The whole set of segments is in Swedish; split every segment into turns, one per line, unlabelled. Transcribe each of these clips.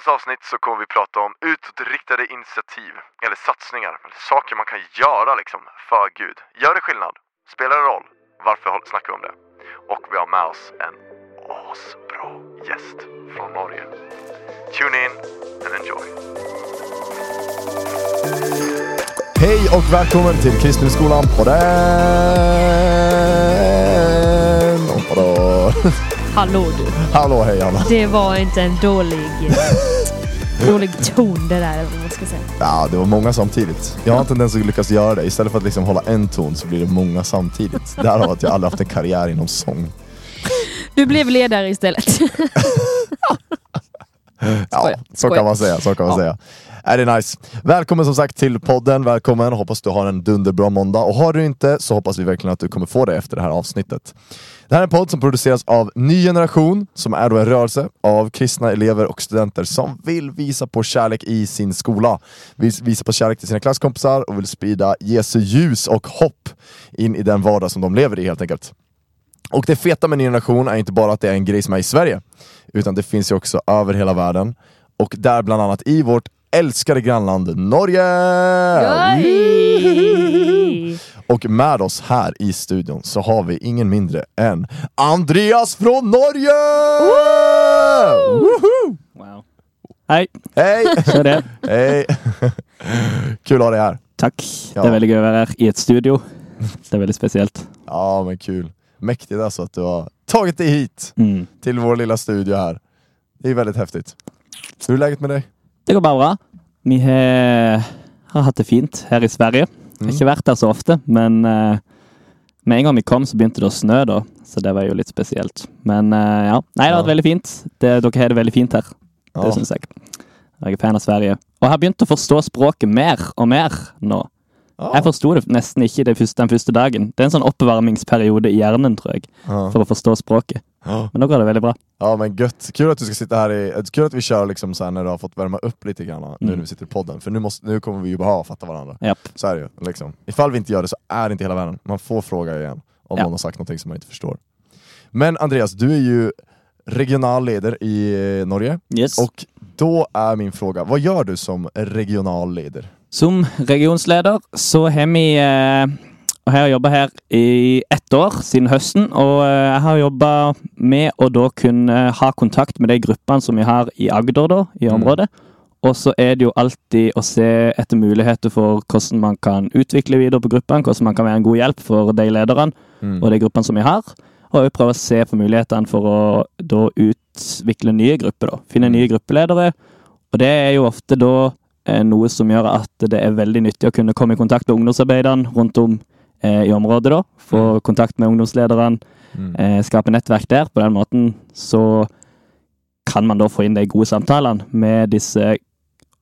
dagens avsnitt så kommer vi prata om utåtriktade initiativ, eller satsningar, eller saker man kan göra liksom, för Gud. Gör det skillnad? Spelar det roll? Varför snackar vi om det? Och vi har med oss en asbra gäst från Norge. Tune in and enjoy.
Hej och välkommen till Kristenskolan på
Hallå du.
Hallå hej Anna.
Det var inte en dålig, dålig ton det där, eller vad man ska säga.
Ja, det var många samtidigt. Jag har en tendens att lyckas göra det. Istället för att liksom hålla en ton så blir det många samtidigt. Därav att jag aldrig haft en karriär inom sång.
Du blev ledare istället.
Ja, så kan man säga. Så kan man
Ja.
säga. Är det nice. Välkommen som sagt till podden. Välkommen. Hoppas du har en dunderbra måndag. Och har du inte så hoppas vi verkligen att du kommer få det efter det här avsnittet. Det här är en podd som produceras av Ny Generation, som är då en rörelse av kristna elever och studenter som vill visa på kärlek i sin skola. Vill visa på kärlek till sina klasskompisar och vill sprida Jesu ljus och hopp in i den vardag som de lever i helt enkelt. Och det feta med Ny Generation är inte bara att det är en grej som är i Sverige, utan det finns ju också över hela världen. Och där bland annat i vårt älskade grannland Norge!
Yay!
Och med oss här i studion så har vi ingen mindre än Andreas från Norge!
Wow.
Hej!
det.
Hej! Kul att ha dig här.
Takk.
Ja.
Det er veldig gøy å være her i et studio. Det er veldig spesielt.
Ja men kul. Mäktigt alltså att du har tagit dig hit
Mm.
till vår lilla studio här. Det är väldigt häftigt. Hur är läget med dig?
Det går bare bra. Vi har, har hatt det fint her i Sverige. Har
Mm.
ikke vært der så ofte, men eh, med en gang vi kom, så begynte det å snø, da. Så det var jo litt spesielt. Men eh, ja. Nei, det har vært veldig fint. Det, dere har det veldig fint her. Det
Ja.
syns jeg. Jeg er fan av Sverige. Og jeg har begynt å forstå språket mer og mer nå.
Ja.
Jeg forsto det nesten ikke det første, den første dagen. Det er en sånn oppvarmingsperiode i hjernen, tror jeg,
Ja.
for å forstå språket.
Ja.
Men nå går det veldig bra.
ja men gött. Kul att du ska sitta här i, kul att vi kör liksom så när du har fått värma upp lite grann nu
Mm.
när vi sitter i podden. För nu, måste, nu kommer vi ju behöva fatta varandra.
Japp.
Så är det ju. Liksom. Ifall vi inte gör det så är det inte hela världen. Man får fråga igen om
Ja.
någon har sagt någonting som man inte förstår. Men Andreas, du är ju regional ledare i Norge.
Yes.
Och då är min fråga, vad gör du som regional ledare?
Som regionsleder så har vi eh, og Jeg har jobba her i ett år, siden høsten. Og eh, jeg har jobba med å da kunne ha kontakt med de gruppene som vi har i Agder, da, i
Mm.
området. Og så er det jo alltid å se etter muligheter for hvordan man kan utvikle videre på gruppene, hvordan man kan være en god hjelp for de lederne
Mm.
og de gruppene som vi har. Og også prøve å se på mulighetene for å da utvikle nye grupper, da. Finne
Mm.
nye gruppeledere. Og det er jo ofte da eh, noe som gjør at det er veldig nyttig å kunne komme i kontakt med ungdomsarbeiderne rundt om eh, i området, da. Få kontakt med ungdomslederne,
Mm.
eh, skape nettverk der. På den måten så kan man da få inn de gode samtalene med disse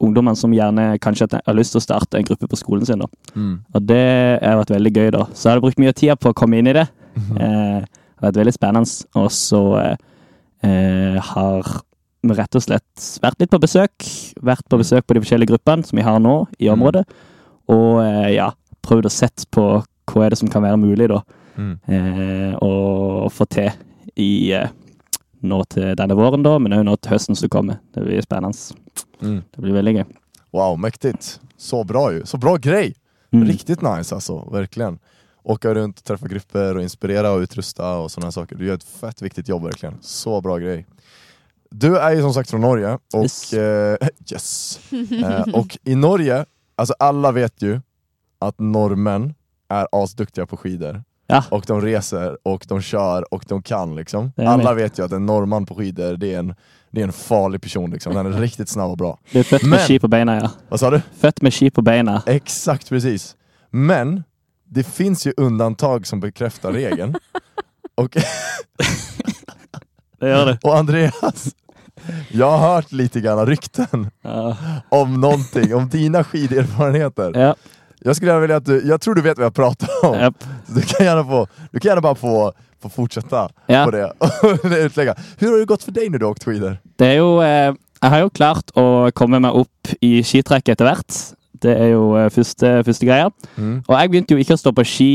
ungdommene som gjerne kanskje har lyst til å starte en gruppe på skolen sin. da.
Mm.
Og det har vært veldig gøy, da. Så jeg hadde brukt mye tid på å komme inn i det.
Mhm.
Eh, det har vært veldig spennende. Og så eh, eh, har vi rett og slett vært litt på besøk. Vært på besøk på de forskjellige gruppene som vi har nå i
Mm.
området. Og eh, ja, prøvd å sett på hva er det som kan være mulig, da.
Mm.
Eh, å få til i eh, nå til denne våren, da, men òg nå til høsten som kommer. Det blir spennende.
Mm.
Det blir veldig gøy.
Wow, mäktigt. Så bra ju. Så bra grej!
Mm.
Riktigt nice alltså, verkligen. Åka runt, träffa grupper och inspirera och utrusta och sådana saker. Du gör ett fett viktigt jobb verkligen. Så bra grej. Du är ju som sagt från Norge och
Yes.
eh, yes. Eh, och i Norge, alltså alla vet ju att norrmän är asduktiga på skidor.
Ja.
Och de reser och de kör och de kan liksom.
Är
Alla vet ju att en norrman på skidor, det är en, det är en farlig person liksom. Den är riktigt snabb och bra.
Du født
Men-
med ski på beina, ja.
Vad sa du?
Født med ski på beina.
Exakt precis. Men det finns ju undantag som bekräftar regeln. och,
Det gjør det.
och Andreas, jag har hört lite grann rykten
Ja.
om någonting, om dina skiderfarenheter.
Ja.
Jag skulle gärna vilja att du, jag tror du vet vad jag pratar om. Så Du kan gärna, få, du kan gärna bara få, få fortsätta
Ja.
på det och utlägga. Hur har det gått för dig när du har åkt skidor?
Det er jo eh, Jeg har jo klart å komme meg opp i skitrekket etter hvert. Det er jo eh, første, første greia.
Mm.
Jeg begynte jo ikke å stå på ski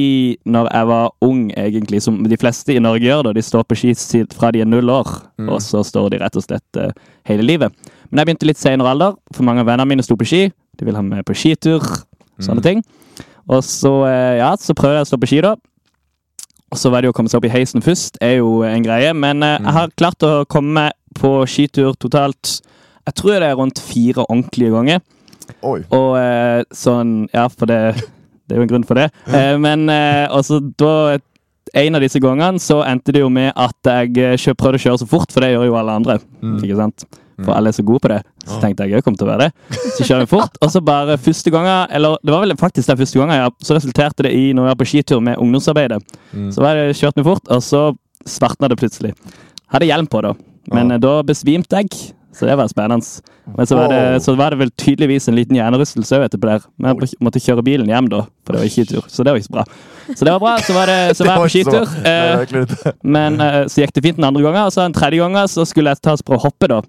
når jeg var ung, egentlig, som de fleste i Norge gjør. da. De står på ski fra de er null år,
Mm.
og så står de rett og slett eh, hele livet. Men jeg begynte litt senere alder, for mange av vennene mine sto på ski. De ville ha med på skitur, sånne
Mm.
ting. Og så, eh, ja, så prøvde jeg å stå på ski, da. Og så var det jo å komme seg opp i heisen først, er jo en greie. Men eh,
Mm.
jeg har klart å komme på skitur totalt Jeg tror det er rundt fire ordentlige ganger.
Oj.
Og eh, sånn Ja, for det, det er jo en grunn for det. Eh, men også da En av disse gangene så endte det jo med at jeg kjø- prøvde å kjøre så fort, for det gjør jo alle andre.
Mm.
Ikke sant? For
Mm.
alle er så gode på det. Så tenkte jeg jeg kom til å være det. Så kjører jeg fort, og så bare første gangen Eller det var vel faktisk den første gangen, ja, så resulterte det i når jeg var på skitur med ungdomsarbeidet.
Mm.
Så var det, kjørte vi fort, og så svartna det plutselig. Hadde hjelm på, da. Men eh, da besvimte jeg. Så det var spennende. Men så var, det, så var det vel tydeligvis en liten hjernerystelse òg etterpå der. Men jeg måtte kjøre bilen hjem, da, for det var skitur. Så det var ikke så bra. Så det var bra. Så var, det, så var jeg på skitur. Eh, men eh, så gikk det fint den andre gangen, og så den tredje gangen så skulle jeg ta oss på å hoppe, da.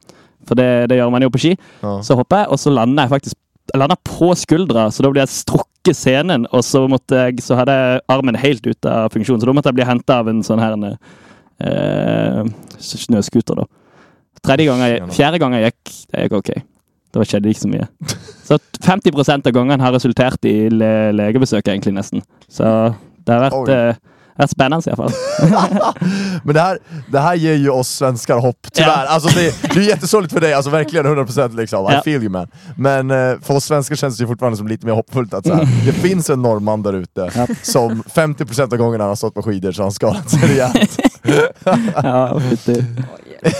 For det, det gjør man jo på ski.
Ja.
Så hopper jeg, og så lander jeg faktisk jeg lander på skuldra, så da blir jeg strukket scenen, og så, måtte jeg, så hadde jeg armen helt ute av funksjon, så da måtte jeg bli henta av en sånn her eh, snøscooter, da. Tredje gang jeg, fjerde gang jeg gikk, det gikk ok. Da skjedde det ikke så mye. Så 50% av gangene har resultert i le legebesøk, egentlig, nesten. Så det har vært,
Oj.
eh, vært spennende, iallfall.
Men det här, det här ger ju oss svenskar hopp, tyvärr.
Ja.
Alltså det, det är jättesorgligt för dig, alltså verkligen 100% liksom. I
Ja.
feel you man. Men eh, för oss svenskar känns det ju fortfarande som lite mer hoppfullt att så här, det finns en norrman där ute
Ja.
som 50% av gångerna han har stått på skidor så har han skadat sig rejält.
Ja, fytti.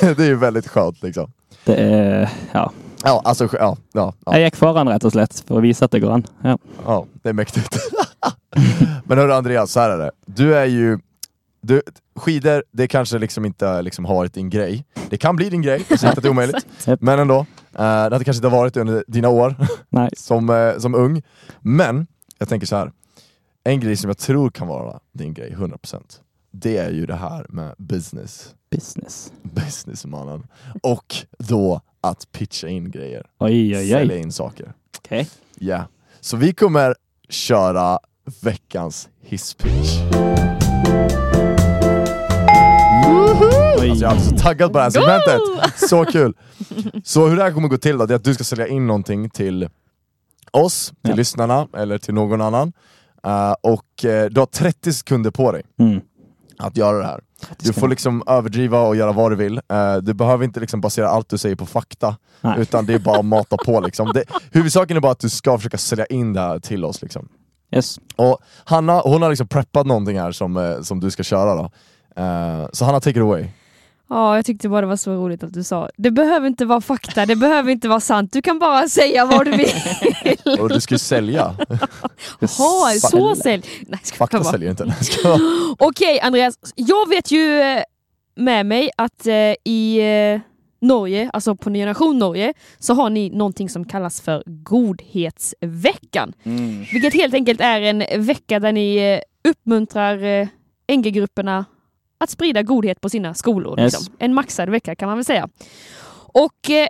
det är ju väldigt skönt liksom.
Det er Ja.
Ja, alltså, ja, ja, ja,
Jeg gikk foran, rett og slett, for å vise at det går an. Ja.
ja det är mäktigt. Men hörru Andreas, så här är det. Du är ju, du, skidor, det kanske liksom inte liksom har varit din grej. Det kan bli din grej, jag säger inte att det är omöjligt. Men ändå, eh, det hade kanske inte varit under dina år
Nei.
som, eh, som ung. Men, jag tänker så här. en grej som jag tror kan vara din grej, 100%. Det är ju det här med business.
Business.
Businessmannen. Och då att pitcha in grejer.
Oi, oi,
Sälja
oi.
in saker.
Ok.
Ja. Så vi kommer köra veckans hisspitch. Alltså jag är så taggad på det här segmentet. Så kul! Så hur det här kommer gå till då, det är att du ska sälja in någonting till oss, till
Ja.
lyssnarna eller till någon annan. Eh, och eh, du har 30 sekunder på dig
Mm.
att göra det här. Du får liksom överdriva och göra vad du vill. Eh, du behöver inte liksom basera allt du säger på fakta,
Nej.
utan det är bara att mata på. Liksom. Det, huvudsaken är bara att du ska försöka sälja in det här till oss. Liksom.
Yes.
Och Hanna, hon har liksom preppat någonting här som, eh, som du ska köra då. Eh, så Hanna, take it away.
Ja, jag tyckte bara det var så roligt att du sa det behöver inte vara fakta, det behöver inte vara sant, du kan bara säga vad du vill.
Och du ska ju sälja.
Jaha, så sälj. Nej, ska
Fakta
bara.
säljer inte.
Okej Andreas, jag vet ju eh, med mig att eh, i eh, Norge, alltså på Ny Generation Norge, så har ni någonting som kallas för Godhetsveckan.
Mm.
Vilket helt enkelt är en vecka där ni eh, uppmuntrar eh, NG-grupperna att sprida godhet på sina skolor.
Yes.
Liksom. En maxad vecka kan man väl säga. Och eh,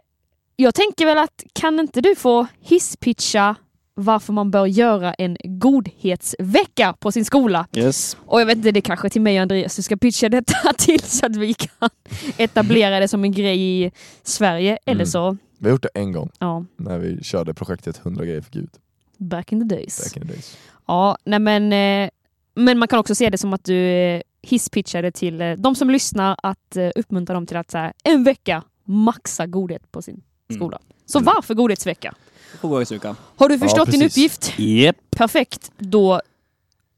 jag tänker väl att kan inte du få hisspitcha varför man bör göra en godhetsvecka på sin skola?
Yes.
Och jag vet inte, det är kanske till mig och Andreas du ska pitcha detta till så att vi kan etablera det som en grej i Sverige. Eller
Mm.
så,
Vi har gjort det en gång,
ja,
när vi körde projektet 100 grejer för Gud.
back in the days.
Back in the days.
Ja, nej men, eh, men man kan också se det som att du eh, hisspitchade till eh, de som lyssnar att uppmuntra dem till att så här, en vecka maxa godhet på sin
Mm.
skola. Så varför godhetsvecka?
Godgångsuka.
Har du förstått din
precis.
uppgift?
Jepp.
Perfekt. Då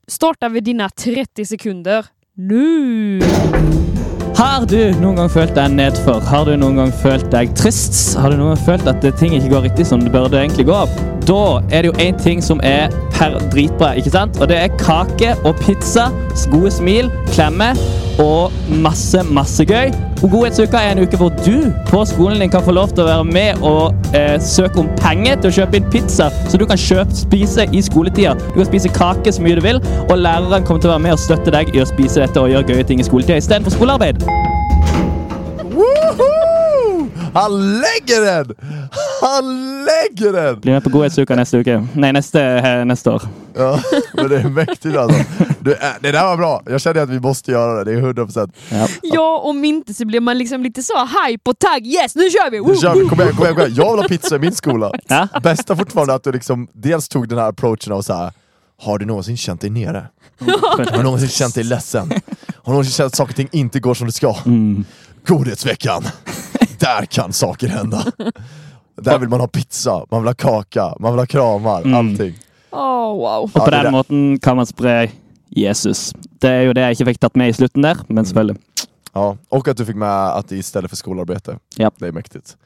startar vi dina 30 sekunder nu.
Har du noen gang følt deg nedfor? Har du noen gang følt deg trist? Har du noen gang følt at ting ikke går riktig som det burde egentlig gå? Da er det jo én ting som er per dritbra, ikke sant? Og det er kake og pizza, gode smil, klemmer og masse, masse gøy. Og Godhetsuka er en uke hvor du på skolen din kan få lov til å være med og eh, søke om penger til å kjøpe inn pizza, så du kan kjøpe, spise i skoletida. Du kan spise kake så mye du vil, og læreren kommer til å være med og støtte deg i å spise dette og gjøre gøye ting i skoletida istedenfor skolearbeid.
Woohoo! Han lägger den! Han lägger den!
Bli med på Godhetsuka neste uke. Nei, neste, eh, neste år.
Ja, men det är mäktigt alltså. Du, det där var bra, jag känner att vi måste göra det, det är 100%.
Ja.
Ja, om inte så blir man liksom lite så hype och tagg. Yes, nu kör vi!
Nu kör vi, kom igen, kom igen, kom igen. Jag vill ha pizza i min skola.
Ja.
Bästa fortfarande att du liksom dels tog den här approachen av så här. Har du någonsin känt dig nere? Har du någonsin känt dig ledsen? Har du någonsin känt att saker och ting inte går som det ska?
Mm.
Godhetsveckan! Där kan saker hända. Där vill man ha pizza, man vill ha kaka, man vill ha kramar,
Mm.
allting.
Åh, wow.
Og på den måten kan man spre Jesus. Det er jo det jeg ikke fikk tatt med i slutten der, men selvfølgelig.
Ja, och att du fick med att det är istället för skolarbete.
Ja.
Det är mäktigt.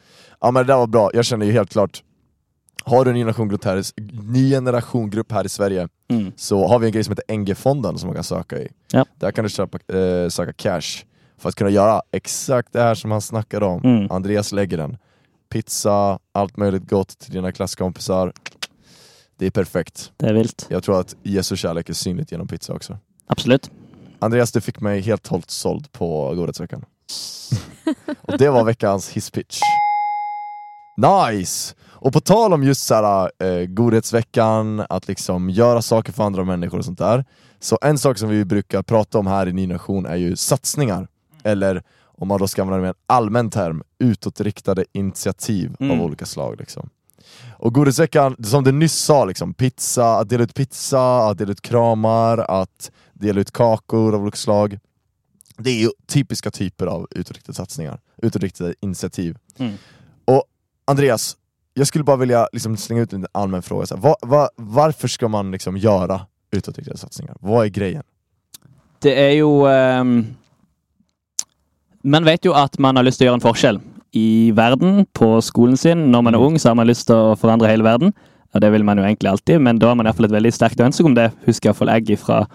Ja men det där var bra, jag känner ju helt klart Har du en ny generationgrupp här, ny generationgrupp här i Sverige
Mm.
så har vi en grej som heter NG-fonden som man kan söka i.
Ja.
Där kan du köpa, eh, söka cash för att kunna göra exakt det här som han snackade om.
Mm.
Andreas lägger den. Pizza, allt möjligt gott till dina klasskompisar. Det är perfekt.
Det er vilt.
Jag tror att Jesu kärlek är synligt genom pizza också.
Absolutt.
Andreas, du fick mig helt hållt såld på Godhetsveckan. och det var veckans hisspitch. Nice! Och på tal om just såhär, eh, Godhetsveckan, att liksom göra saker för andra människor och sånt där. Så en sak som vi brukar prata om här i Ny Nation är ju satsningar. Eller om man då ska använda en allmän term, utåtriktade initiativ
Mm.
av olika slag. Liksom. Och Godhetsveckan, som du nyss sa, liksom, pizza, att dela ut pizza, att dela ut kramar, att dela ut kakor av olika slag. Det är ju typiska typer av utåtriktade satsningar, utåtriktade initiativ.
Mm.
Och Andreas, jag skulle bara vilja liksom slänga ut en allmän fråga. Så här, va, va, varför ska man liksom göra utåtriktade satsningar? Vad är grejen?
Det er jo ehm, Man vet jo at man har lyst til å gjøre en forskjell i verden, på skolen sin. Når man er ung, så har man lyst til å forandre hele verden. Og det vil man jo egentlig alltid, men da har man iallfall et veldig sterkt ønske om det. Husker iallfall jeg fra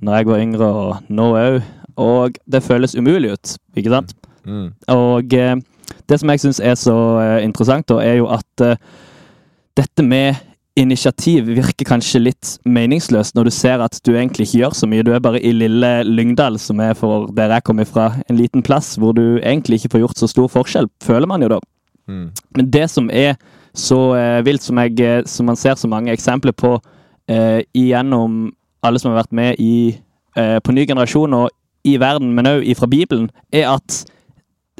når jeg var yngre, og nå òg. Og det føles umulig ut, ikke sant?
Mm.
Og eh, det som jeg syns er så eh, interessant, da, er jo at eh, dette med initiativ virker kanskje litt meningsløst når du ser at du egentlig ikke gjør så mye. Du er bare i lille Lyngdal, som er for der jeg kommer fra, en liten plass hvor du egentlig ikke får gjort så stor forskjell, føler man jo da.
Mm.
Men det som er så eh, vilt, som, jeg, eh, som man ser så mange eksempler på eh, igjennom alle som har vært med i, eh, på ny generasjon og i verden, men òg fra Bibelen, er at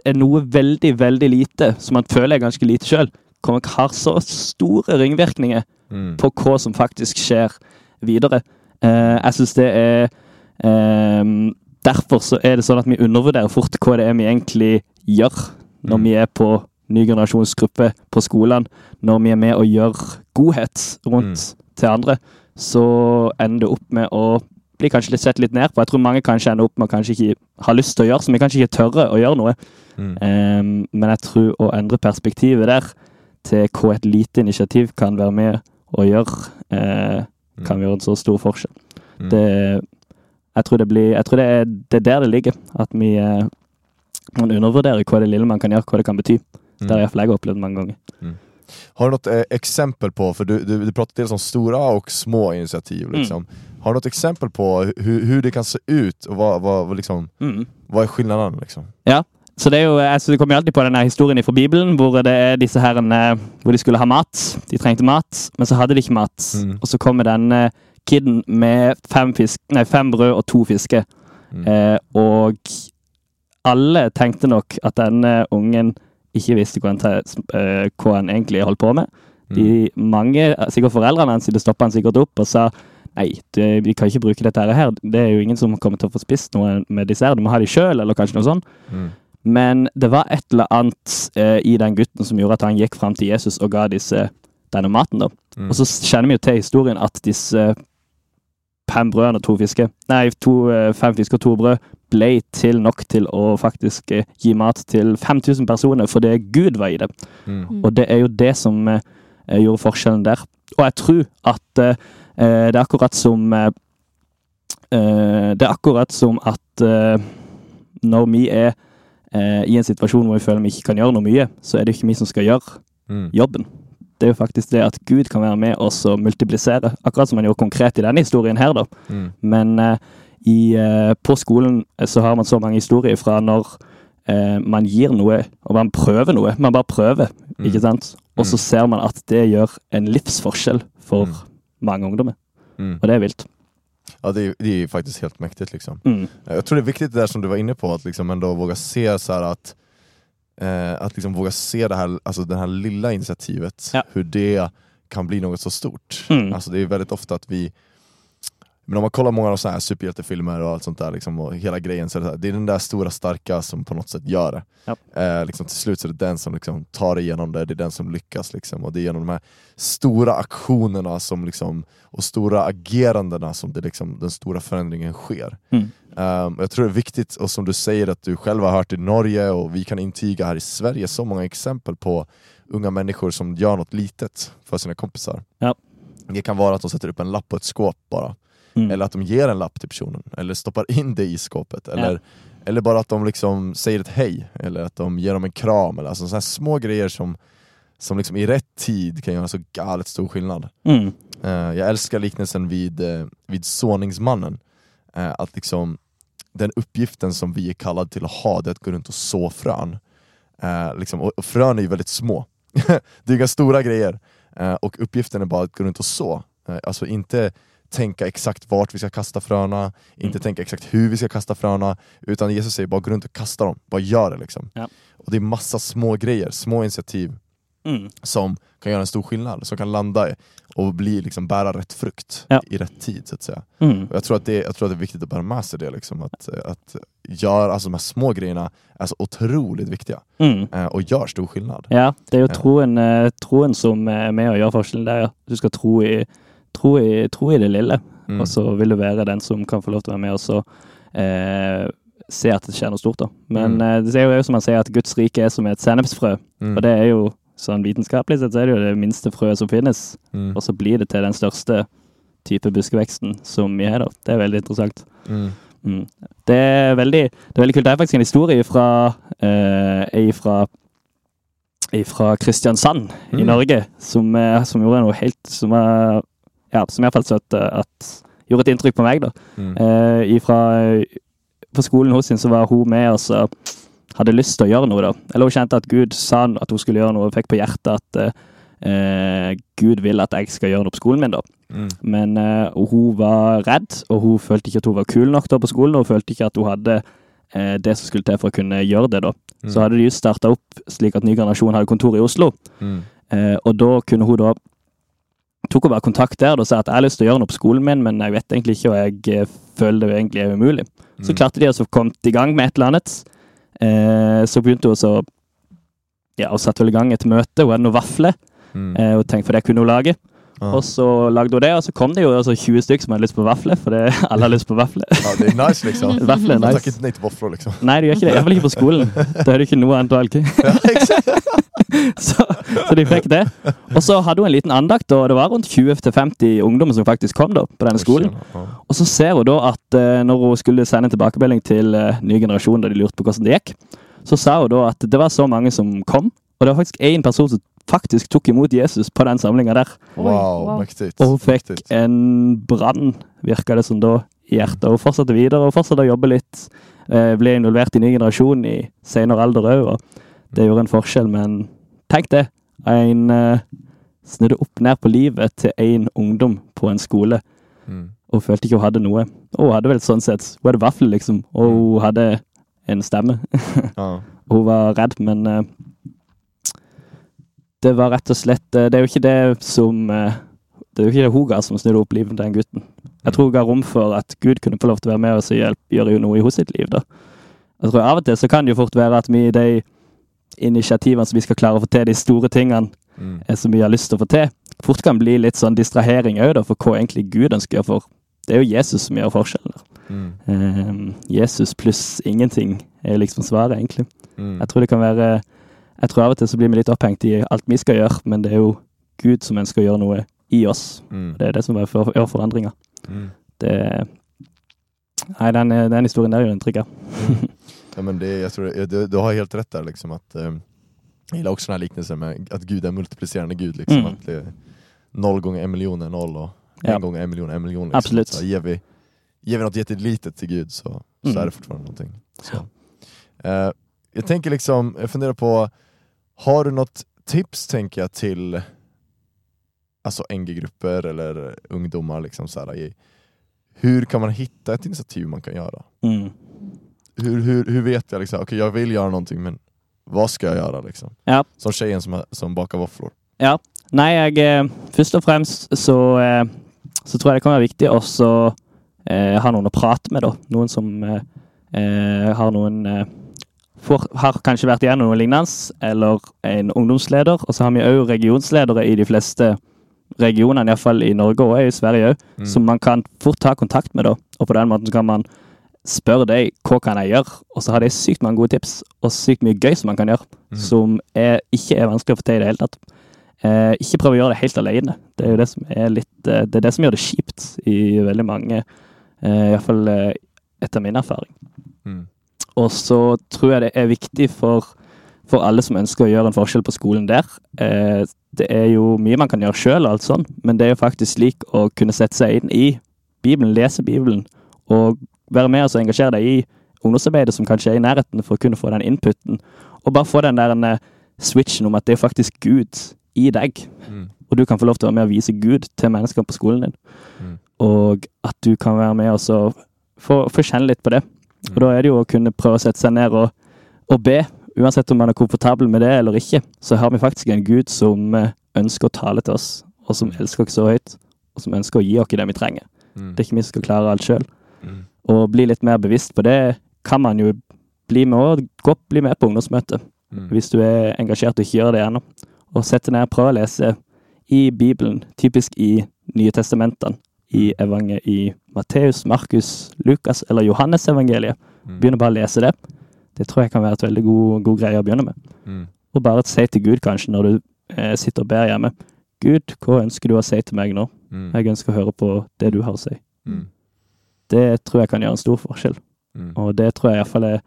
er noe veldig, veldig lite, som man føler er ganske lite sjøl, har så store ringvirkninger
Mm.
på hva som faktisk skjer videre. Eh, jeg syns det er eh, Derfor så er det sånn at vi undervurderer fort hva det er vi egentlig gjør når
Mm.
vi er på ny generasjonsgruppe på skolene. Når vi er med og gjør godhet rundt til andre, så ender det opp med å bli kanskje litt sett litt ned på. Jeg tror mange kanskje ender opp med å kanskje ikke ha lyst til å gjøre, så vi kanskje ikke tørre å gjøre noe.
Mm.
Ehm, men jeg tror å endre perspektivet der til hva et lite initiativ kan være med å gjøre, eh, kan gjøre en så stor forskjell.
Mm.
Det, jeg tror, det, blir, jeg tror det, er, det er der det ligger. At vi eh, man undervurderer hva det lille man kan gjøre, hva det kan bety. Det har
Mm.
iallfall jeg opplevd mange ganger.
Har du något eh, exempel på, för du, du, du pratar dels om stora och små initiativ. Liksom. Har du något exempel på hur, hur det kan se ut och vad, vad, vad, liksom,
Mm.
vad är skillnaden? Liksom?
Ja. Så det er jo, jeg synes det kommer jo alltid på denne historien fra Bibelen, hvor det er disse herrene hvor de skulle ha mat. De trengte mat, men så hadde de ikke mat.
Mm.
Og så kommer denne kiden med fem, fisk, nei, fem brød og to fisker.
Mm.
Eh, og alle tenkte nok at denne ungen ikke visste hva han, te- eh, hva han egentlig holdt på med. De, mange, sikkert foreldrene hans, de stoppa han sikkert opp og sa nei, det, vi kan ikke bruke dette her. Det er jo ingen som kommer til å få spist noe med disse her. Du må ha de sjøl, eller kanskje noe sånt.
Mm.
Men det var et eller annet eh, i den gutten som gjorde at han gikk fram til Jesus og ga disse denne maten. da.
Mm.
Og så kjenner vi jo til historien at disse fem brødene og to fisker, nei, to, eh, fem fisker og to brød, ble til nok til å faktisk eh, gi mat til 5000 personer, fordi Gud var i det.
Mm.
Og det er jo det som eh, gjorde forskjellen der. Og jeg tror at eh, eh, det er akkurat som eh, eh, Det er akkurat som at eh, når vi er eh, i en situasjon hvor vi føler vi ikke kan gjøre noe mye, så er det ikke vi som skal gjøre
Mm.
jobben. Det er jo faktisk det at Gud kan være med oss og multiplisere, akkurat som han gjorde konkret i denne historien her, da.
Mm.
Men eh, i, eh, på skolen eh, så har man så mange historier fra når eh, man gir noe, og man prøver noe. Man bare prøver,
Mm.
ikke sant? Og så
Mm.
ser man at det gjør en livsforskjell for
Mm.
mange ungdommer.
Mm.
Og det er vilt.
Ja, det är, det är faktiskt helt mäktigt liksom.
Mm.
Jag tror det är viktigt det där som du var inne på, att liksom ändå våga se så att eh, att liksom våga se det här, alltså det här lilla initiativet,
Ja.
hur det kan bli något så stort.
Mm.
Alltså det är väldigt ofta att vi men om man kollar många av här superhjältefilmer och allt sånt där, liksom, och hela grejen, så är det, här, det är den där stora starka som på något sätt gör det.
Ja.
Eh, liksom, till slut så är det den som liksom, tar igenom det, det är den som lyckas. Liksom, och det är genom de här stora aktionerna som, liksom, och stora agerandena som det, liksom, den stora förändringen sker.
Mm.
Um, jag tror det är viktigt, och som du säger att du själv har hört i Norge och vi kan intyga här i Sverige, så många exempel på unga människor som gör något litet för sina kompisar.
Ja.
Det kan vara att de sätter upp en lapp på ett skåp bara,
Mm.
eller att de ger en lapp till personen, eller stoppar in det i skåpet, eller, eller bara att de liksom säger ett hej, eller att de ger dem en kram, eller alltså sådana små grejer som, som liksom i rätt tid kan göra så galet stor skillnad.
Mm.
Eh, jag älskar liknelsen vid, uh, vid såningsmannen, Eh, att liksom den uppgiften som vi är kallade till att ha, det är att gå runt och så frön. Eh, liksom, och, och frön är ju väldigt små. det är inga stora grejer. Eh, och uppgiften är bara att gå runt och så. Eh, alltså inte tänka exakt vart vi ska kasta fröna, inte
Mm.
tänka exakt hur vi ska kasta fröna, utan Jesus säger bara gå runt och kasta dem, bara gör det liksom.
Ja.
Och det är massa små grejer, små initiativ
Mm.
som kan göra en stor skillnad, som kan landa och bli, liksom, bära rätt frukt
Ja.
i rätt tid så att säga.
Mm.
Och jag, tror att det, jag tror att det är viktigt att bära med sig det, liksom, att, att göra alltså, de här små grejerna är så otroligt viktiga
Mm.
eh, och gör stor skillnad.
Ja, det er jo
Ja.
troen, eh, troen som er med forskjellen der. ja. Du skal tro i, tro i, tro i det lille,
Mm.
og så vil du være den som kan få lov til å være med og så eh, se at det skjer noe stort. da. Men
Mm.
eh, det er jo som man sier at Guds rike er som et sennepsfrø,
Mm.
og det er jo sånn vitenskapelig sett så er det jo det minste frøet som finnes,
Mm.
og så blir det til den største type buskeveksten som vi har da. Det er veldig interessant.
Mm.
Mm. Det er veldig, det er veldig kult. Det er faktisk en historie fra, eh, fra, fra Kristiansand i
Mm.
Norge som, som gjorde noe helt Som, eh, ja, som i hvert fall så at, at gjorde et inntrykk på meg. da.
Mm.
Eh, ifra, på skolen hos sin så var hun med og så hadde lyst til å gjøre noe. da. Eller hun kjente at Gud sa at hun skulle gjøre noe, og fikk på hjertet at eh, Gud vil at jeg skal gjøre noe på skolen min. da.
Mm.
Men eh, hun var redd, og hun følte ikke at hun var kul nok da på skolen. Og hun følte ikke at hun hadde eh, det som skulle til for å kunne gjøre det. da.
Mm.
Så hadde de just starta opp slik at Ny generasjon hadde kontor i Oslo.
Mm.
Eh, og da kunne hun da tok bare kontakt der og sa at jeg har lyst til å gjøre noe på skolen min, men jeg vet egentlig ikke, og jeg eh, føler det egentlig er umulig. Så
Mm.
klarte de å komme i gang med et eller annet. Eh, så begynte hun så ja, og satte i gang et møte. Hun hadde noen vafler,
Mm.
eh, og tenkte for det kunne hun lage.
Ja.
Og så lagde hun det, og så kom det jo altså 20 stykker som hadde lyst på vafler, for det, alle har lyst på vafler.
Ja, det är nice liksom.
Vafler er
Man tackar
nice.
inte nej till våfflor liksom.
Nei, de gjør ikke det. Iallfall ikke på skolen. Da er det ikke noe annet valg. så, så de fikk det. Og så hadde hun en liten andakt, og det var rundt 20-50 ungdommer som faktisk kom da, på denne skolen. Og så ser hun da at eh, når hun skulle sende en tilbakemelding til eh, ny generasjon, da de lurte på hvordan det gikk, så sa hun da at det var så mange som kom, og det var faktisk én person som faktisk tok imot Jesus på den samlinga der.
Wow,
wow.
mäktigt.
Og hun fikk
Mäktigt.
en brann, virka det som da, i hjertet. Og fortsatte videre og fortsatte å jobbe litt. Eh, Ble involvert i ny generasjon i senere alder òg, og det gjorde en forskjell. Men tenk det. En eh, snudde opp ned på livet til én ungdom på en skole.
Mm.
Og følte ikke hun hadde noe. Og hun hadde vel sånn sett Hun hadde vafler, liksom. Og hun hadde en stemme.
Ja.
Hun var redd, men eh, det var rett og slett eh, Det er jo ikke det som eh, Det er jo ikke det hun ga som snudde opp livet til den gutten. Jeg tror hun ga rom for at Gud kunne få lov til å være med oss og hjelpe, gjøre noe i hennes liv. da. Jeg tror Av og til så kan det jo fort være at vi i de initiativene som vi skal klare å få til, de store tingene
Mm.
eh, som vi har lyst til å få til, fort kan bli litt sånn distrahering òg, for hva egentlig Gud ønsker. For det er jo Jesus som gjør forskjellen.
Mm.
Eh, Jesus pluss ingenting er liksom svaret, egentlig.
Mm.
Jeg tror det kan være Jeg tror av og til så blir vi litt opphengt i alt vi skal gjøre, men det er jo Gud som ønsker å gjøre noe i oss.
Mm.
Det er det som bare for- gjør forandringer.
Mm.
Det Nei, den, den historien der gjør inntrykk, ja.
Men det, jag tror, det- du, du har helt rätt där. Liksom, att, eh, jag gillar också den här liknelsen med att Gud är multiplicerande Gud. Liksom,
Mm.
att det, är noll gånger en miljon är noll och
Ja.
en gånger en miljon är en miljon. Liksom.
Absolut.
Så ger, vi, ger vi något jättelitet till Gud så, så
Mm.
är det fortfarande någonting. Så. Eh, jag tänker liksom, jag funderar på, har du något tips tänker jag till alltså NG-grupper eller ungdomar liksom så här, i, hur kan man hitta ett initiativ man kan göra?
Mm.
Hur, hur, hur vet jag liksom, okej jag vill göra någonting men vad ska jag göra liksom?
Ja.
Som tjejen som, som bakar våfflor.
Ja. Nei, jeg eh, Først og fremst så, eh, så tror jeg det kan være viktig også eh, ha noen å prate med, da. Noen som eh, eh, har noen eh, får, Har kanskje vært igjennom noe lignende, eller en ungdomsleder. Og så har vi òg regionsledere i de fleste regionene, iallfall i Norge og i Sverige
Mm.
som man kan fort ta kontakt med, da. Og på den måten kan man spørre deg hva kan jeg gjøre, og så har de sykt mange gode tips, og sykt mye gøy som man kan gjøre,
Mm.
som er, ikke er vanskelig å få til i det hele tatt. Eh, ikke prøv å gjøre det helt alene. Det er jo det som er litt eh, Det er det som gjør det kjipt i veldig mange, eh, iallfall eh, etter min erfaring.
Mm.
Og så tror jeg det er viktig for, for alle som ønsker å gjøre en forskjell på skolen der. Eh, det er jo mye man kan gjøre sjøl, men det er jo faktisk slik å kunne sette seg inn i Bibelen, lese Bibelen, og være med og engasjere deg i ungdomsarbeidet som kanskje er i nærheten, for å kunne få den inputen. Og bare få den der eh, switchen om at det er faktisk Gud i deg.
Mm.
Og du kan få lov til å være med og vise Gud til mennesker på skolen din.
Mm.
Og at du kan være med og så få, få kjenne litt på det. Og da er det jo å kunne prøve å sette seg ned og, og be. Uansett om man er komfortabel med det eller ikke, så har vi faktisk en Gud som eh, ønsker å tale til oss, og som elsker oss så høyt, og som ønsker å gi oss det vi trenger.
Mm.
Det er ikke vi som skal klare alt sjøl.
Mm.
Og bli litt mer bevisst på det kan man jo bli med og godt bli med på ungdomsmøtet.
Mm.
Hvis du engasjert og ikke gjør det ennå. Og sette ned, prøve å lese i Bibelen, typisk i Nye testamentene. I evangel i Matteus, Markus, Lukas eller Johannes-evangeliet.
Mm.
Begynne bare å lese det. Det tror jeg kan være et veldig god, god greie å begynne med.
Mm.
Og bare si til Gud, kanskje, når du eh, sitter og ber hjemme. Gud, hva ønsker du å si til meg nå?
Mm.
Jeg ønsker å høre på det du har å si.
Mm.
Det tror jeg kan gjøre en stor forskjell.
Mm.
Og det tror jeg iallfall er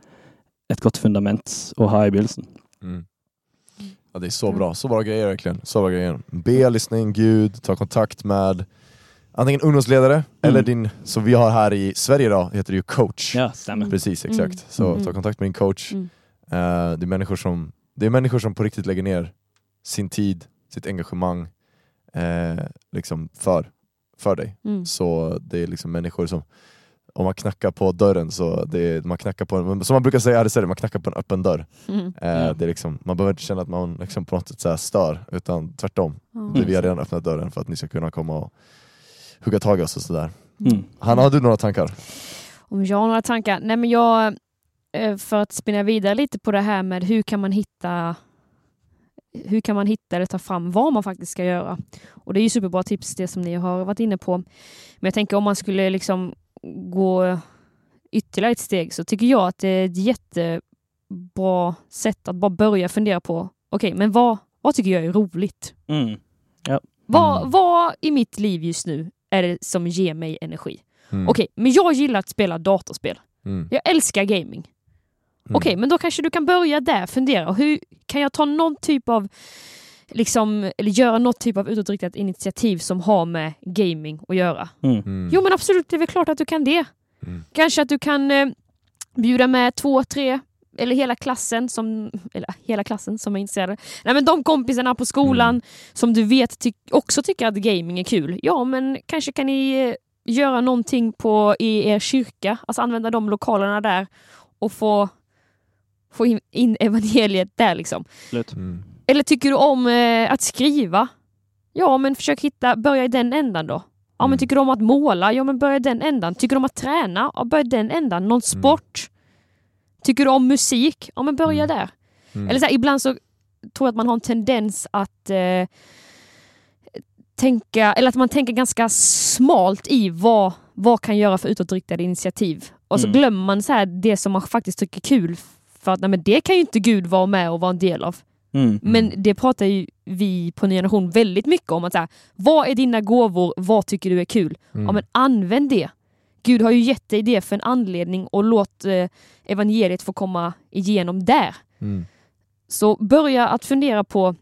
et godt fundament å ha i begynnelsen.
Mm. Ja, det är så bra, så bra grejer verkligen. Så bra grejer. Be, lyssna in Gud, ta kontakt med antingen ungdomsledare eller din, som vi har här i Sverige idag, heter det ju coach.
Ja, stemmer.
Precis,
Mm.
exakt. Så
Mm.
ta kontakt med din coach.
Mm.
Eh, det, är människor som, det är människor som på riktigt lägger ner sin tid, sitt engagemang eh, liksom för, för dig.
Mm.
Så det är liksom människor som, om man knackar på dörren så det är, man knackar på en, som man brukar säga i Sverige, man knackar på en öppen dörr.
Mm.
Eh, det är liksom, man behöver inte känna att man liksom på något sätt så stör, utan tvärtom. Det, vi har redan öppnat dörren för att ni ska kunna komma och hugga tag i oss och sådär.
Mm.
Hanna, har du några tankar?
Om jag har några tankar? Nej men jag, eh, för att spinna vidare lite på det här med hur kan man hitta hur kan man hitta eller ta fram vad man faktiskt ska göra? Och Det är ju superbra tips det som ni har varit inne på. Men jag tänker om man skulle liksom gå ytterligare ett steg så tycker jag att det är ett jättebra sätt att bara börja fundera på okej, men vad, vad tycker jag är roligt?
Mm.
Vad,
Mm.
vad i mitt liv just nu är det som ger mig energi?
Mm.
Okej, men jag gillar att spela datorspel.
Mm.
Jag älskar gaming.
Mm.
Okej, men då kanske du kan börja där, fundera. Hur kan jag ta någon typ av, liksom, eller göra något typ av utåtriktat initiativ som har med gaming att göra?
Mm.
Mm.
Jo men absolut, det är väl klart att du kan det.
Mm.
Kanske att du kan eh, bjuda med två, tre, eller hela klassen som, eller hela klassen som är intresserade. Nej men de kompisarna på skolan
Mm.
som du vet ty också tycker att gaming är kul. Ja men kanske kan ni eh, göra någonting på i er kyrka, alltså använda de lokalerna där och få, få in, in evangeliet där liksom.
Mm.
Eller tycker du om eh, att skriva? Ja, men försök hitta, börja i den ändan då. Ja,
Mm.
men tycker du om att måla? Ja, men börja i den ändan. Tycker du om att träna? Ja, börja i den ändan. Någon sport? Tycker du om musik? Ja, men börja
Mm.
där.
Mm.
Eller så här, ibland så tror jag att man har en tendens att eh, tänka, eller att man tänker ganska smalt i vad, vad kan göra för utåtriktade initiativ. Och så
Mm.
glömmer man så här det som man faktiskt tycker är kul. För att nej, men det kan ju inte Gud vara med och vara en del av.
Mm.
Men det pratar ju vi på Ny Generation väldigt mycket om. att så här, Vad är dina gåvor? Vad tycker du är kul?
Mm.
Ja, men använd det. Gud har ju gett dig det för en anledning och låt eh, evangeliet få komma igenom där.
Mm.
Så börja att fundera på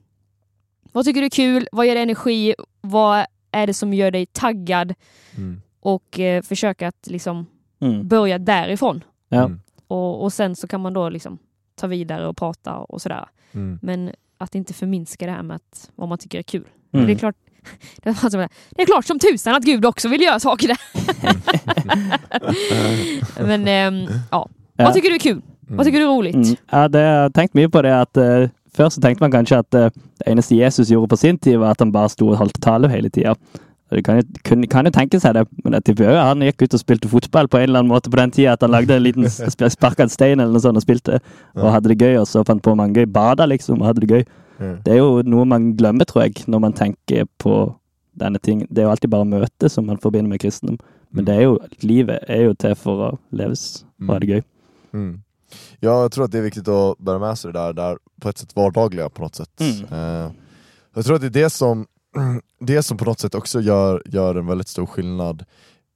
vad tycker du är kul? Vad ger dig energi? Vad är det som gör dig taggad?
Mm.
Och eh, försöka att liksom
Mm.
börja därifrån.
Ja.
Mm.
Och, och sen så kan man då liksom ta vidare och prata och sådär.
Mm.
Men att inte förminska det här med att, vad man tycker är kul.
Mm.
Det, är klart, det, var som- det är klart som tusan att Gud också vill göra saker där. Men ehm, ja.
Ja.
vad tycker du är kul? Vad tycker du är roligt?
Mm. Ja, det, jag har tänkt mye på det at eh, Først så tenkte man kanskje at eh, det eneste Jesus gjorde på sin tid, var at han bare sto og holdt tale hele tida. Det kan jo, kunne, kan jo tenke seg det, men jeg tipper jo han gikk ut og spilte fotball på en eller annen måte på den tida. At han lagde en liten sp- sparka stein eller noe sånt og spilte, og hadde det gøy. Og så fant på mange gøy. Bada liksom og hadde det gøy.
Mm.
Det er jo noe man glemmer, tror jeg, når man tenker på denne ting. Det er jo alltid bare møtet som man forbinder med kristendom. Men det er jo, livet är ju till för att levas och ha det gøy.
Mm. Ja, jag tror att det är viktigt att bära med sig det där, där på ett sätt vardagliga på något sätt.
Mm.
Eh, jag tror att det är det som, det som på något sätt också gör, gör en väldigt stor skillnad.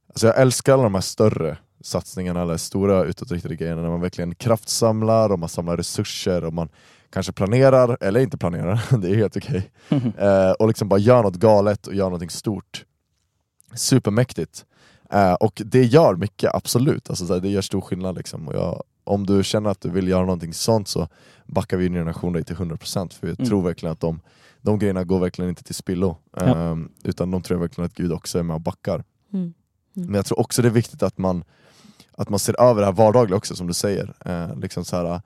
Alltså jag älskar alla de här större satsningarna, eller stora utåtriktade grejerna, när man verkligen kraftsamlar och man samlar resurser och man kanske planerar, eller inte planerar, det är helt okej. Eh, och liksom bara gör något galet och gör någonting stort. Supermäktigt. Eh, och det gör mycket, absolut. Alltså, det gör stor skillnad. Liksom. Och jag, om du känner att du vill göra någonting sånt så backar vi in generation dig till 100% för jag
Mm.
tror verkligen att de, de grejerna går verkligen inte till spillo.
Ja.
Ehm, utan de tror jag verkligen att Gud också är med och backar.
Mm. Mm.
Men jag tror också det är viktigt att man, att man ser över det här vardagliga också som du säger. Eh, liksom så här,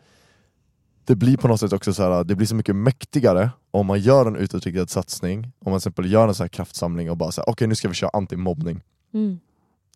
det blir på något sätt också så här, det blir så mycket mäktigare om man gör en utåtriktad satsning, om man till exempel gör en så här kraftsamling och bara säger okej nu ska vi köra antimobbning.
Mm.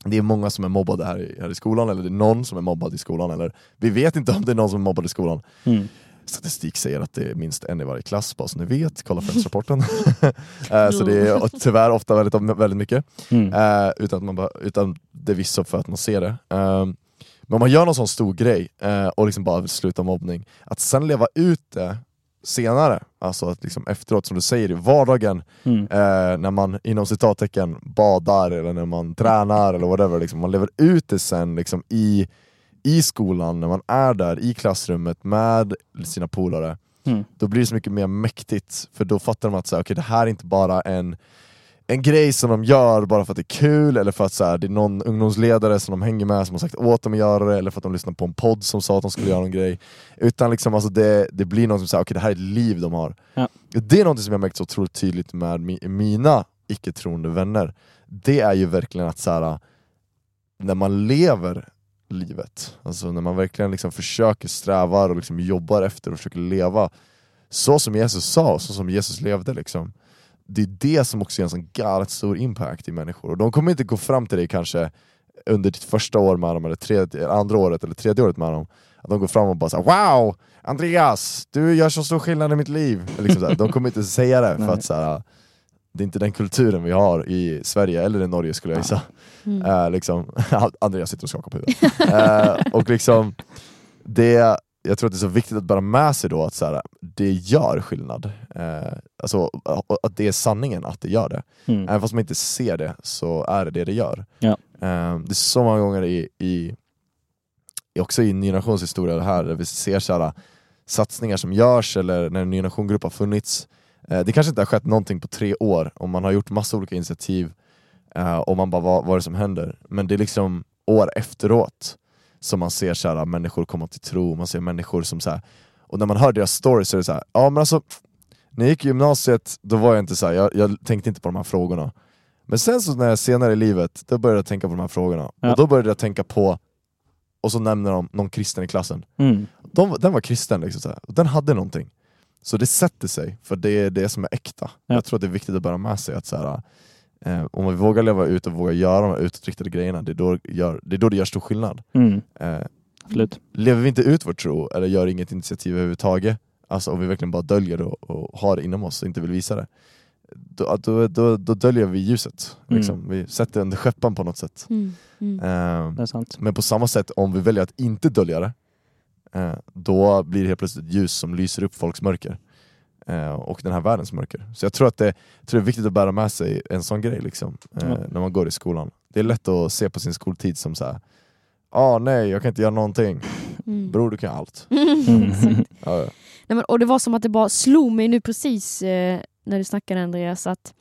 Det är många som är mobbade här i, här i skolan, eller det är någon som är mobbad i skolan, eller vi vet inte om det är någon som är mobbad i skolan.
Mm.
Statistik säger att det är minst en i varje klass, bara så ni vet, kolla Friends-rapporten. Eh, så det är tyvärr ofta väldigt, väldigt mycket.
Mm.
Eh, utan, att man bara, utan det är för att man ser det. Ehm, men om man gör någon sån stor grej eh, och liksom bara vill sluta mobbning, att sen leva ut det senare, alltså att liksom efteråt, som du säger, i vardagen,
Mm.
eh, när man inom citattecken badar eller när man tränar eller whatever, liksom, man lever ut det sen liksom, i, i skolan, när man är där i klassrummet med sina polare,
Mm.
då blir det så mycket mer mäktigt, för då fattar de att så här, okay, det här är inte bara en en grej som de gör bara för att det är kul, eller för att så här, det är någon ungdomsledare som de hänger med som har sagt åt dem att göra det, eller för att de lyssnar på en podd som sa att de skulle göra någon grej. Utan liksom, alltså det, det blir något som säger okej det här är ett liv de har.
Ja.
Det är något som jag märkt så otroligt tydligt med mi, mina icke-troende vänner. Det är ju verkligen att så här, när man lever livet, alltså när man verkligen liksom försöker sträva och liksom jobbar efter och försöker leva så som Jesus sa, så som Jesus levde liksom det är det som också ger en sån galet stor impact i människor. Och de kommer inte gå fram till dig kanske under ditt första år med dem, eller tredje, andra året eller tredje året med dem. Att de går fram och bara såhär Wow! Andreas! Du gör så stor skillnad i mitt liv! Liksom så här, de kommer inte säga det för att så här, det är inte den kulturen vi har i Sverige eller i Norge skulle jag gissa.
Mm.
Eh, liksom, Andreas sitter och skakar på huvudet. Eh, och liksom, det, jag tror att det är så viktigt att bära med sig då att så här, det gör skillnad. Eh, alltså, att det är sanningen att det gör det.
Mm.
Även fast man inte ser det så är det det det gör.
Ja.
Eh, det är så många gånger i, i också i Ny Generations historia det här, där vi ser så här, satsningar som görs eller när en Ny Generation-grupp har funnits. Eh, det kanske inte har skett någonting på tre år och man har gjort massa olika initiativ eh, och man bara, vad, vad är det som händer? Men det är liksom år efteråt som man ser så här, människor komma till tro, man ser människor som så här, och när man hör deras stories så är det så här, ja men alltså när jag gick i gymnasiet, då var jag inte så här, jag, jag tänkte inte på de här frågorna. Men sen så när jag senare i livet, då började jag tänka på de här frågorna.
Ja.
Och då började jag tänka på, och så nämner de någon kristen i klassen.
Mm.
De, den var kristen, liksom, så den hade någonting. Så det sätter sig, för det är det som är äkta.
Ja.
Jag tror att det är viktigt att bära med sig att så här, eh, om vi vågar leva ut och vågar göra de här utåtriktade grejerna, det är då, gör, det är då det gör stor skillnad.
Mm.
Eh, lever vi inte ut vår tro, eller gör inget initiativ överhuvudtaget, alltså om vi verkligen bara döljer det och, och har det inom oss och inte vill visa det, då, då, då, då döljer vi ljuset. Liksom. Vi sätter under skeppan på något sätt.
Mm. Mm.
Eh,
Det är sant.
men på samma sätt, om vi väljer att inte dölja det, då blir det helt plötsligt ett ljus som lyser upp folks mörker. Eh, och den här världens mörker. Så jag tror att det, jag tror det är viktigt att bära med sig en sån grej liksom, eh,
Ja.
när man går i skolan. Det är lätt att se på sin skoltid som så här. ah, nej jag kan inte göra någonting.
Mm.
Bror du kan allt.
Mm.
Ja, ja.
Nej, men, och det var som att det bara slog mig nu precis eh, när du snackade Andreas att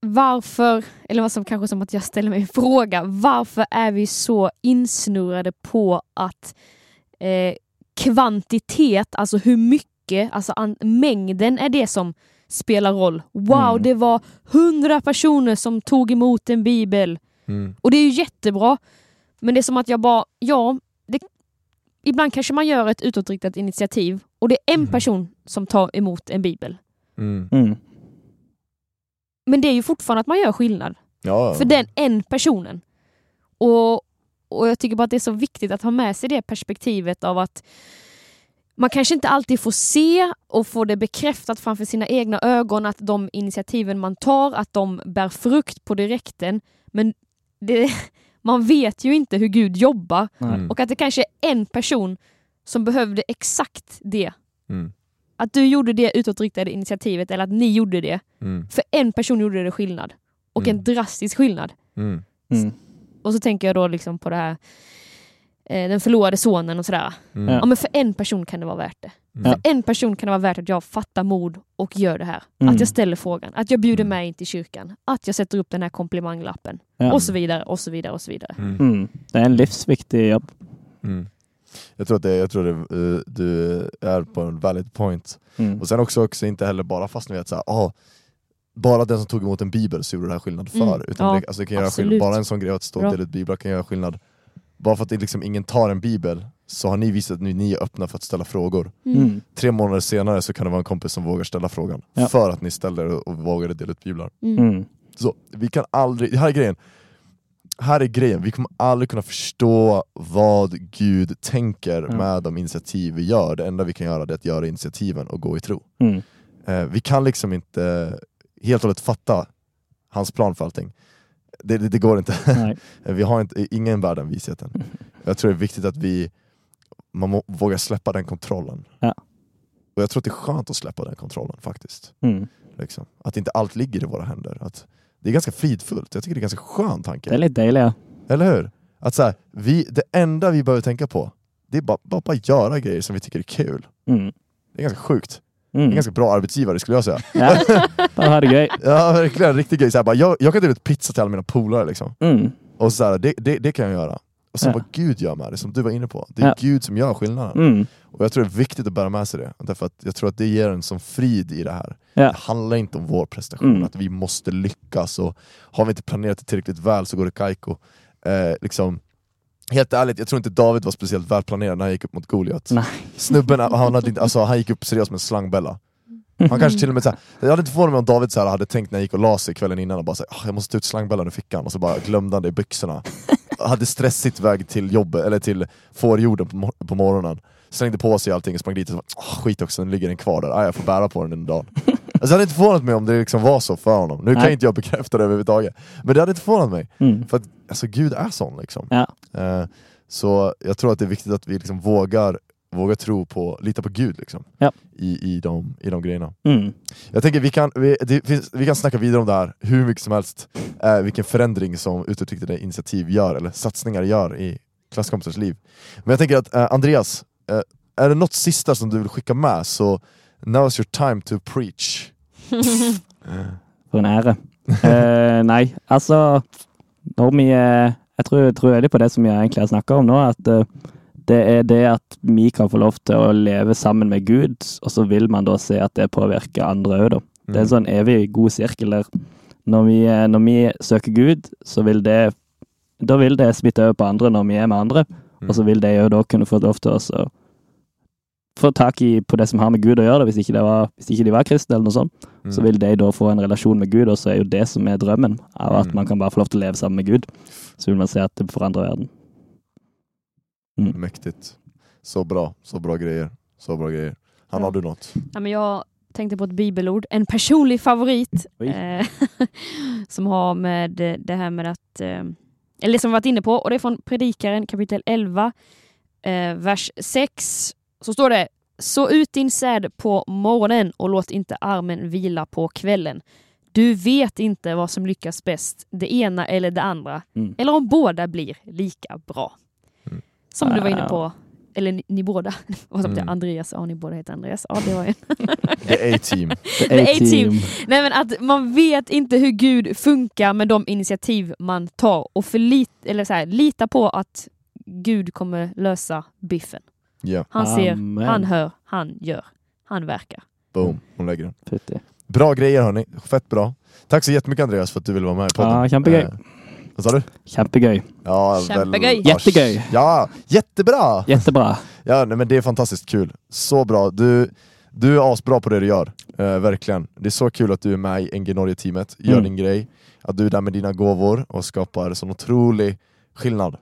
varför, eller vad som kanske som att jag ställer mig en fråga, varför är vi så insnurrade på att eh, kvantitet, alltså hur mycket, alltså an, mängden är det som spelar roll. Wow,
Mm.
det var hundra personer som tog emot en bibel.
Mm.
Och det är ju jättebra. Men det är som att jag bara, ja, det, ibland kanske man gör ett utåtriktat initiativ och det är en
Mhm.
person som tar emot en bibel. Men det är ju fortfarande att man gör skillnad.
Ja,
För den en personen. Och, och jag tycker bara att det är så viktigt att ha med sig det perspektivet av att man kanske inte alltid får se och få det bekräftat framför sina egna ögon att de initiativen man tar, att de bär frukt på direkten. Men det, man vet ju inte hur Gud jobbar.
Mm.
och att det kanske är en person som behövde exakt det.
Mm.
Att du gjorde det utåtriktade initiativet eller att ni gjorde det.
Mm.
För en person gjorde det skillnad. Och
Mm.
en drastisk skillnad.
Mm.
Mm.
Och så tänker jag då liksom på det här eh, den förlorade sonen och sådär.
Mm.
Ja men för en person kan det vara värt det.
Mm.
För en person kan det vara värt att jag fattar mod och gör det här.
Mm.
Att jag ställer frågan, att jag bjuder
Mm.
med in till kyrkan, att jag sätter upp den här komplimanglappen
Ja.
och så vidare och så vidare och så vidare.
Mm.
Mm. Det är en livsviktig jobb.
Mm. Jag tror att det, jag tror det, eh, du är på en valid point.
Mm.
Och sen också, också inte heller bara fastna vid att så här, ah, bara den som tog emot en bibel så gjorde det här skillnad för.
Mm.
Utan
Ja,
det, alltså det kan göra skillnad, bara en sån grej att stå och dela ut biblar kan göra skillnad. Bara för att det liksom ingen tar en bibel så har ni visat att ni, ni är öppna för att ställa frågor.
Mm.
Mm.
Tre månader senare så kan det vara en kompis som vågar ställa frågan.
Ja.
För att ni ställde och, vågade dela ut biblar.
Mm.
Mm.
Så vi kan aldrig, det här är grejen. Här är grejen, vi kommer aldrig kunna förstå vad Gud tänker
Ja.
med de initiativ vi gör. Det enda vi kan göra är att göra initiativen och gå i tro.
Mm.
Eh, vi kan liksom inte helt och hållet fatta hans plan för allting. Det, det, det går inte. Vi har inte, ingen värld den visheten. Jag tror det är viktigt att vi man må, vågar släppa den kontrollen.
Ja.
Och jag tror att det är skönt att släppa den kontrollen faktiskt.
Mm.
Liksom. Att inte allt ligger i våra händer. Att det är ganska fridfullt, jag tycker det är ganska skön tanke.
Det är lite dejligt.
Eller hur? Att så här, vi, det enda vi behöver tänka på, det är bara, bara, bara göra grejer som vi tycker är kul.
Mm.
Det är ganska sjukt. Det är
Mm.
en ganska bra arbetsgivare skulle jag säga.
Ja. Gøy.
Ja verkligen, en riktig grej. Så här, bara, jag, jag kan dela ut pizza till alla mina polare liksom.
Mm.
Och så här, det, det, det kan jag göra. Och sen
Ja.
vad Gud gör med det, som du var inne på. Det är
Ja.
Gud som gör skillnaden.
Mm.
Och jag tror det är viktigt att bära med sig det. Därför att jag tror att det ger en sån frid i det här.
Ja.
Det handlar inte om vår prestation,
Mm.
att vi måste lyckas och har vi inte planerat det tillräckligt väl så går det kajko. Eh, liksom, helt ärligt, jag tror inte David var speciellt välplanerad när han gick upp mot Goliat. Snubben, han, hade inte, alltså, han gick upp seriöst med en slangbella. Han kanske till och med såhär, jag hade inte förvånat mig om David så här, hade tänkt när jag gick och la sig kvällen innan och bara såhär, "Ah, jag måste ta ut slangbällan ur fickan och så bara glömde han det i byxorna. Hade stressigt väg till jobbet, eller till fårjorden på, mor- på morgonen. Slängde på sig allting och sprang dit och så "Ah, skit också, nu ligger den kvar där, ah, jag får bära på den en dag. Alltså, det hade inte förvånat mig om det liksom var så för honom. Nu kan
Nej.
inte jag bekräfta det överhuvudtaget. Men det hade inte förvånat mig.
Mm.
För att alltså, Gud är sån liksom.
Ja.
Eh, så jag tror att det är viktigt att vi liksom vågar, vågar tro på, lita på Gud liksom.
Ja.
I, i, de, I de grejerna.
Mm.
Jag tänker vi kan, vi, finns, vi kan snacka vidare om det här hur mycket som helst, eh, vilken förändring som utåtriktade initiativ gör, eller satsningar gör i klasskompisars liv. Men jag tänker att eh, Andreas, eh, är det något sista som du vill skicka med så now is your time to preach.
For en ære. Eh, altså Når vi eh, Jeg tror, tror veldig på det som vi egentlig har snakka om nå, at eh, det er det at vi kan få lov til å leve sammen med Gud, og så vil man da se at det påvirker andre òg, da. Det er en sånn evig god sirkel der. Når vi, eh, når vi søker Gud, så vil det Da vil det smitte over på andre når vi er med andre,
Mm.
og så vil de jo da kunne få lov til å få tak i på det som har med Gud å gjøre, da, hvis ikke, det var, hvis ikke de var kristne eller noe sånt
Mm.
så vil de da få en relasjon med Gud, og så er jo det som er drømmen. Av at
Mm.
man kan bare få lov til å leve sammen med Gud. Så vil man se at det forandrer verden. Mm.
Mäktigt. Så bra, så bra grejer. Så bra grejer. Han
Ja.
har du något?
Ja, men jag tänkte på ett bibelord, en personlig favorit eh, som har med det här med att, eh, eller som vi varit inne på, och det är från Predikaren kapitel 11, eh, vers 6. Så står det Så ut din säd på morgonen och låt inte armen vila på kvällen. Du vet inte vad som lyckas bäst, det ena eller det andra,
Mm.
eller om båda blir lika bra. Som du var inne på, eller ni, ni båda, vad?
Mm.
Andreas, ja ni båda heter Andreas, ja det var en.
The A-team.
The
The
A-team.
Nej men att man vet inte hur Gud funkar med de initiativ man tar och förlit, eller så här, lita på att Gud kommer lösa biffen.
Ja,
Han ser,
Amen.
han hör, han gör, han verkar.
boom. Hon lägger den. Bra grejer hörni. Fett bra. Tack så jättemycket Andreas för att du ville vara med i podden. Eh, vad sa du?
Kjempegøy.
Ja,
Kämpegöj.
ja,
Jättegöj.
Ja, jättebra!
Jättebra.
Ja, nej, men det är fantastiskt kul. Så bra. Du, du är asbra på det du gör. Eh, verkligen. Det är så kul att du är med i NG Norge-teamet, gör
Mm.
din grej. Att du är där med dina gåvor och skapar sån otrolig skillnad.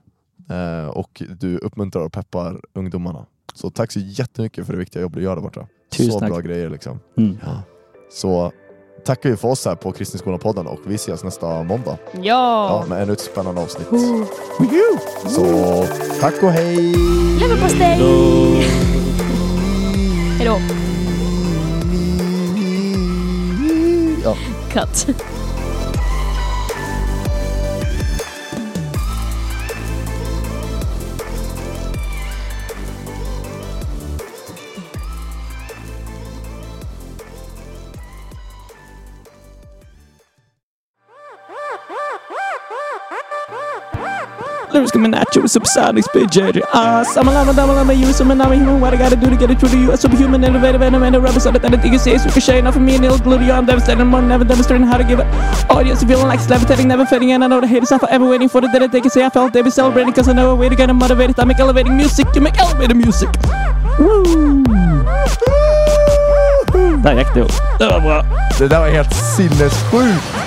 Eh, och du uppmuntrar och peppar ungdomarna. Så tack så jättemycket för det viktiga jobb du gör där borta.
Tusen
så
tack.
bra grejer liksom.
Mm.
Så tackar vi för oss här på Kristningsskolan-podden och vi ses nästa måndag. Ja,
Ja!
med ännu ett spännande avsnitt.
Oh.
Så tack och hej!
Leverpastej! Hejdå!
Ja.
Cut.
Lyrics coming at you with subsonic speed, JJ. Ah, some lama, dama, lama, you, some I'm a human. What I gotta do to get it through to you? A superhuman, innovative, and a rubber so that anything you say is ricochet. Not for me, and it'll glue to you. I'm devastating, more never demonstrating how to give it. Audience feeling like it's levitating, never fading, and I know the haters are forever waiting for the day that they can say I felt they be celebrating, cause I know a way to get them motivated. I make elevating music, you make elevator music. Woo! Där gick det upp. Det var bra.
Det där var helt sinnessjukt!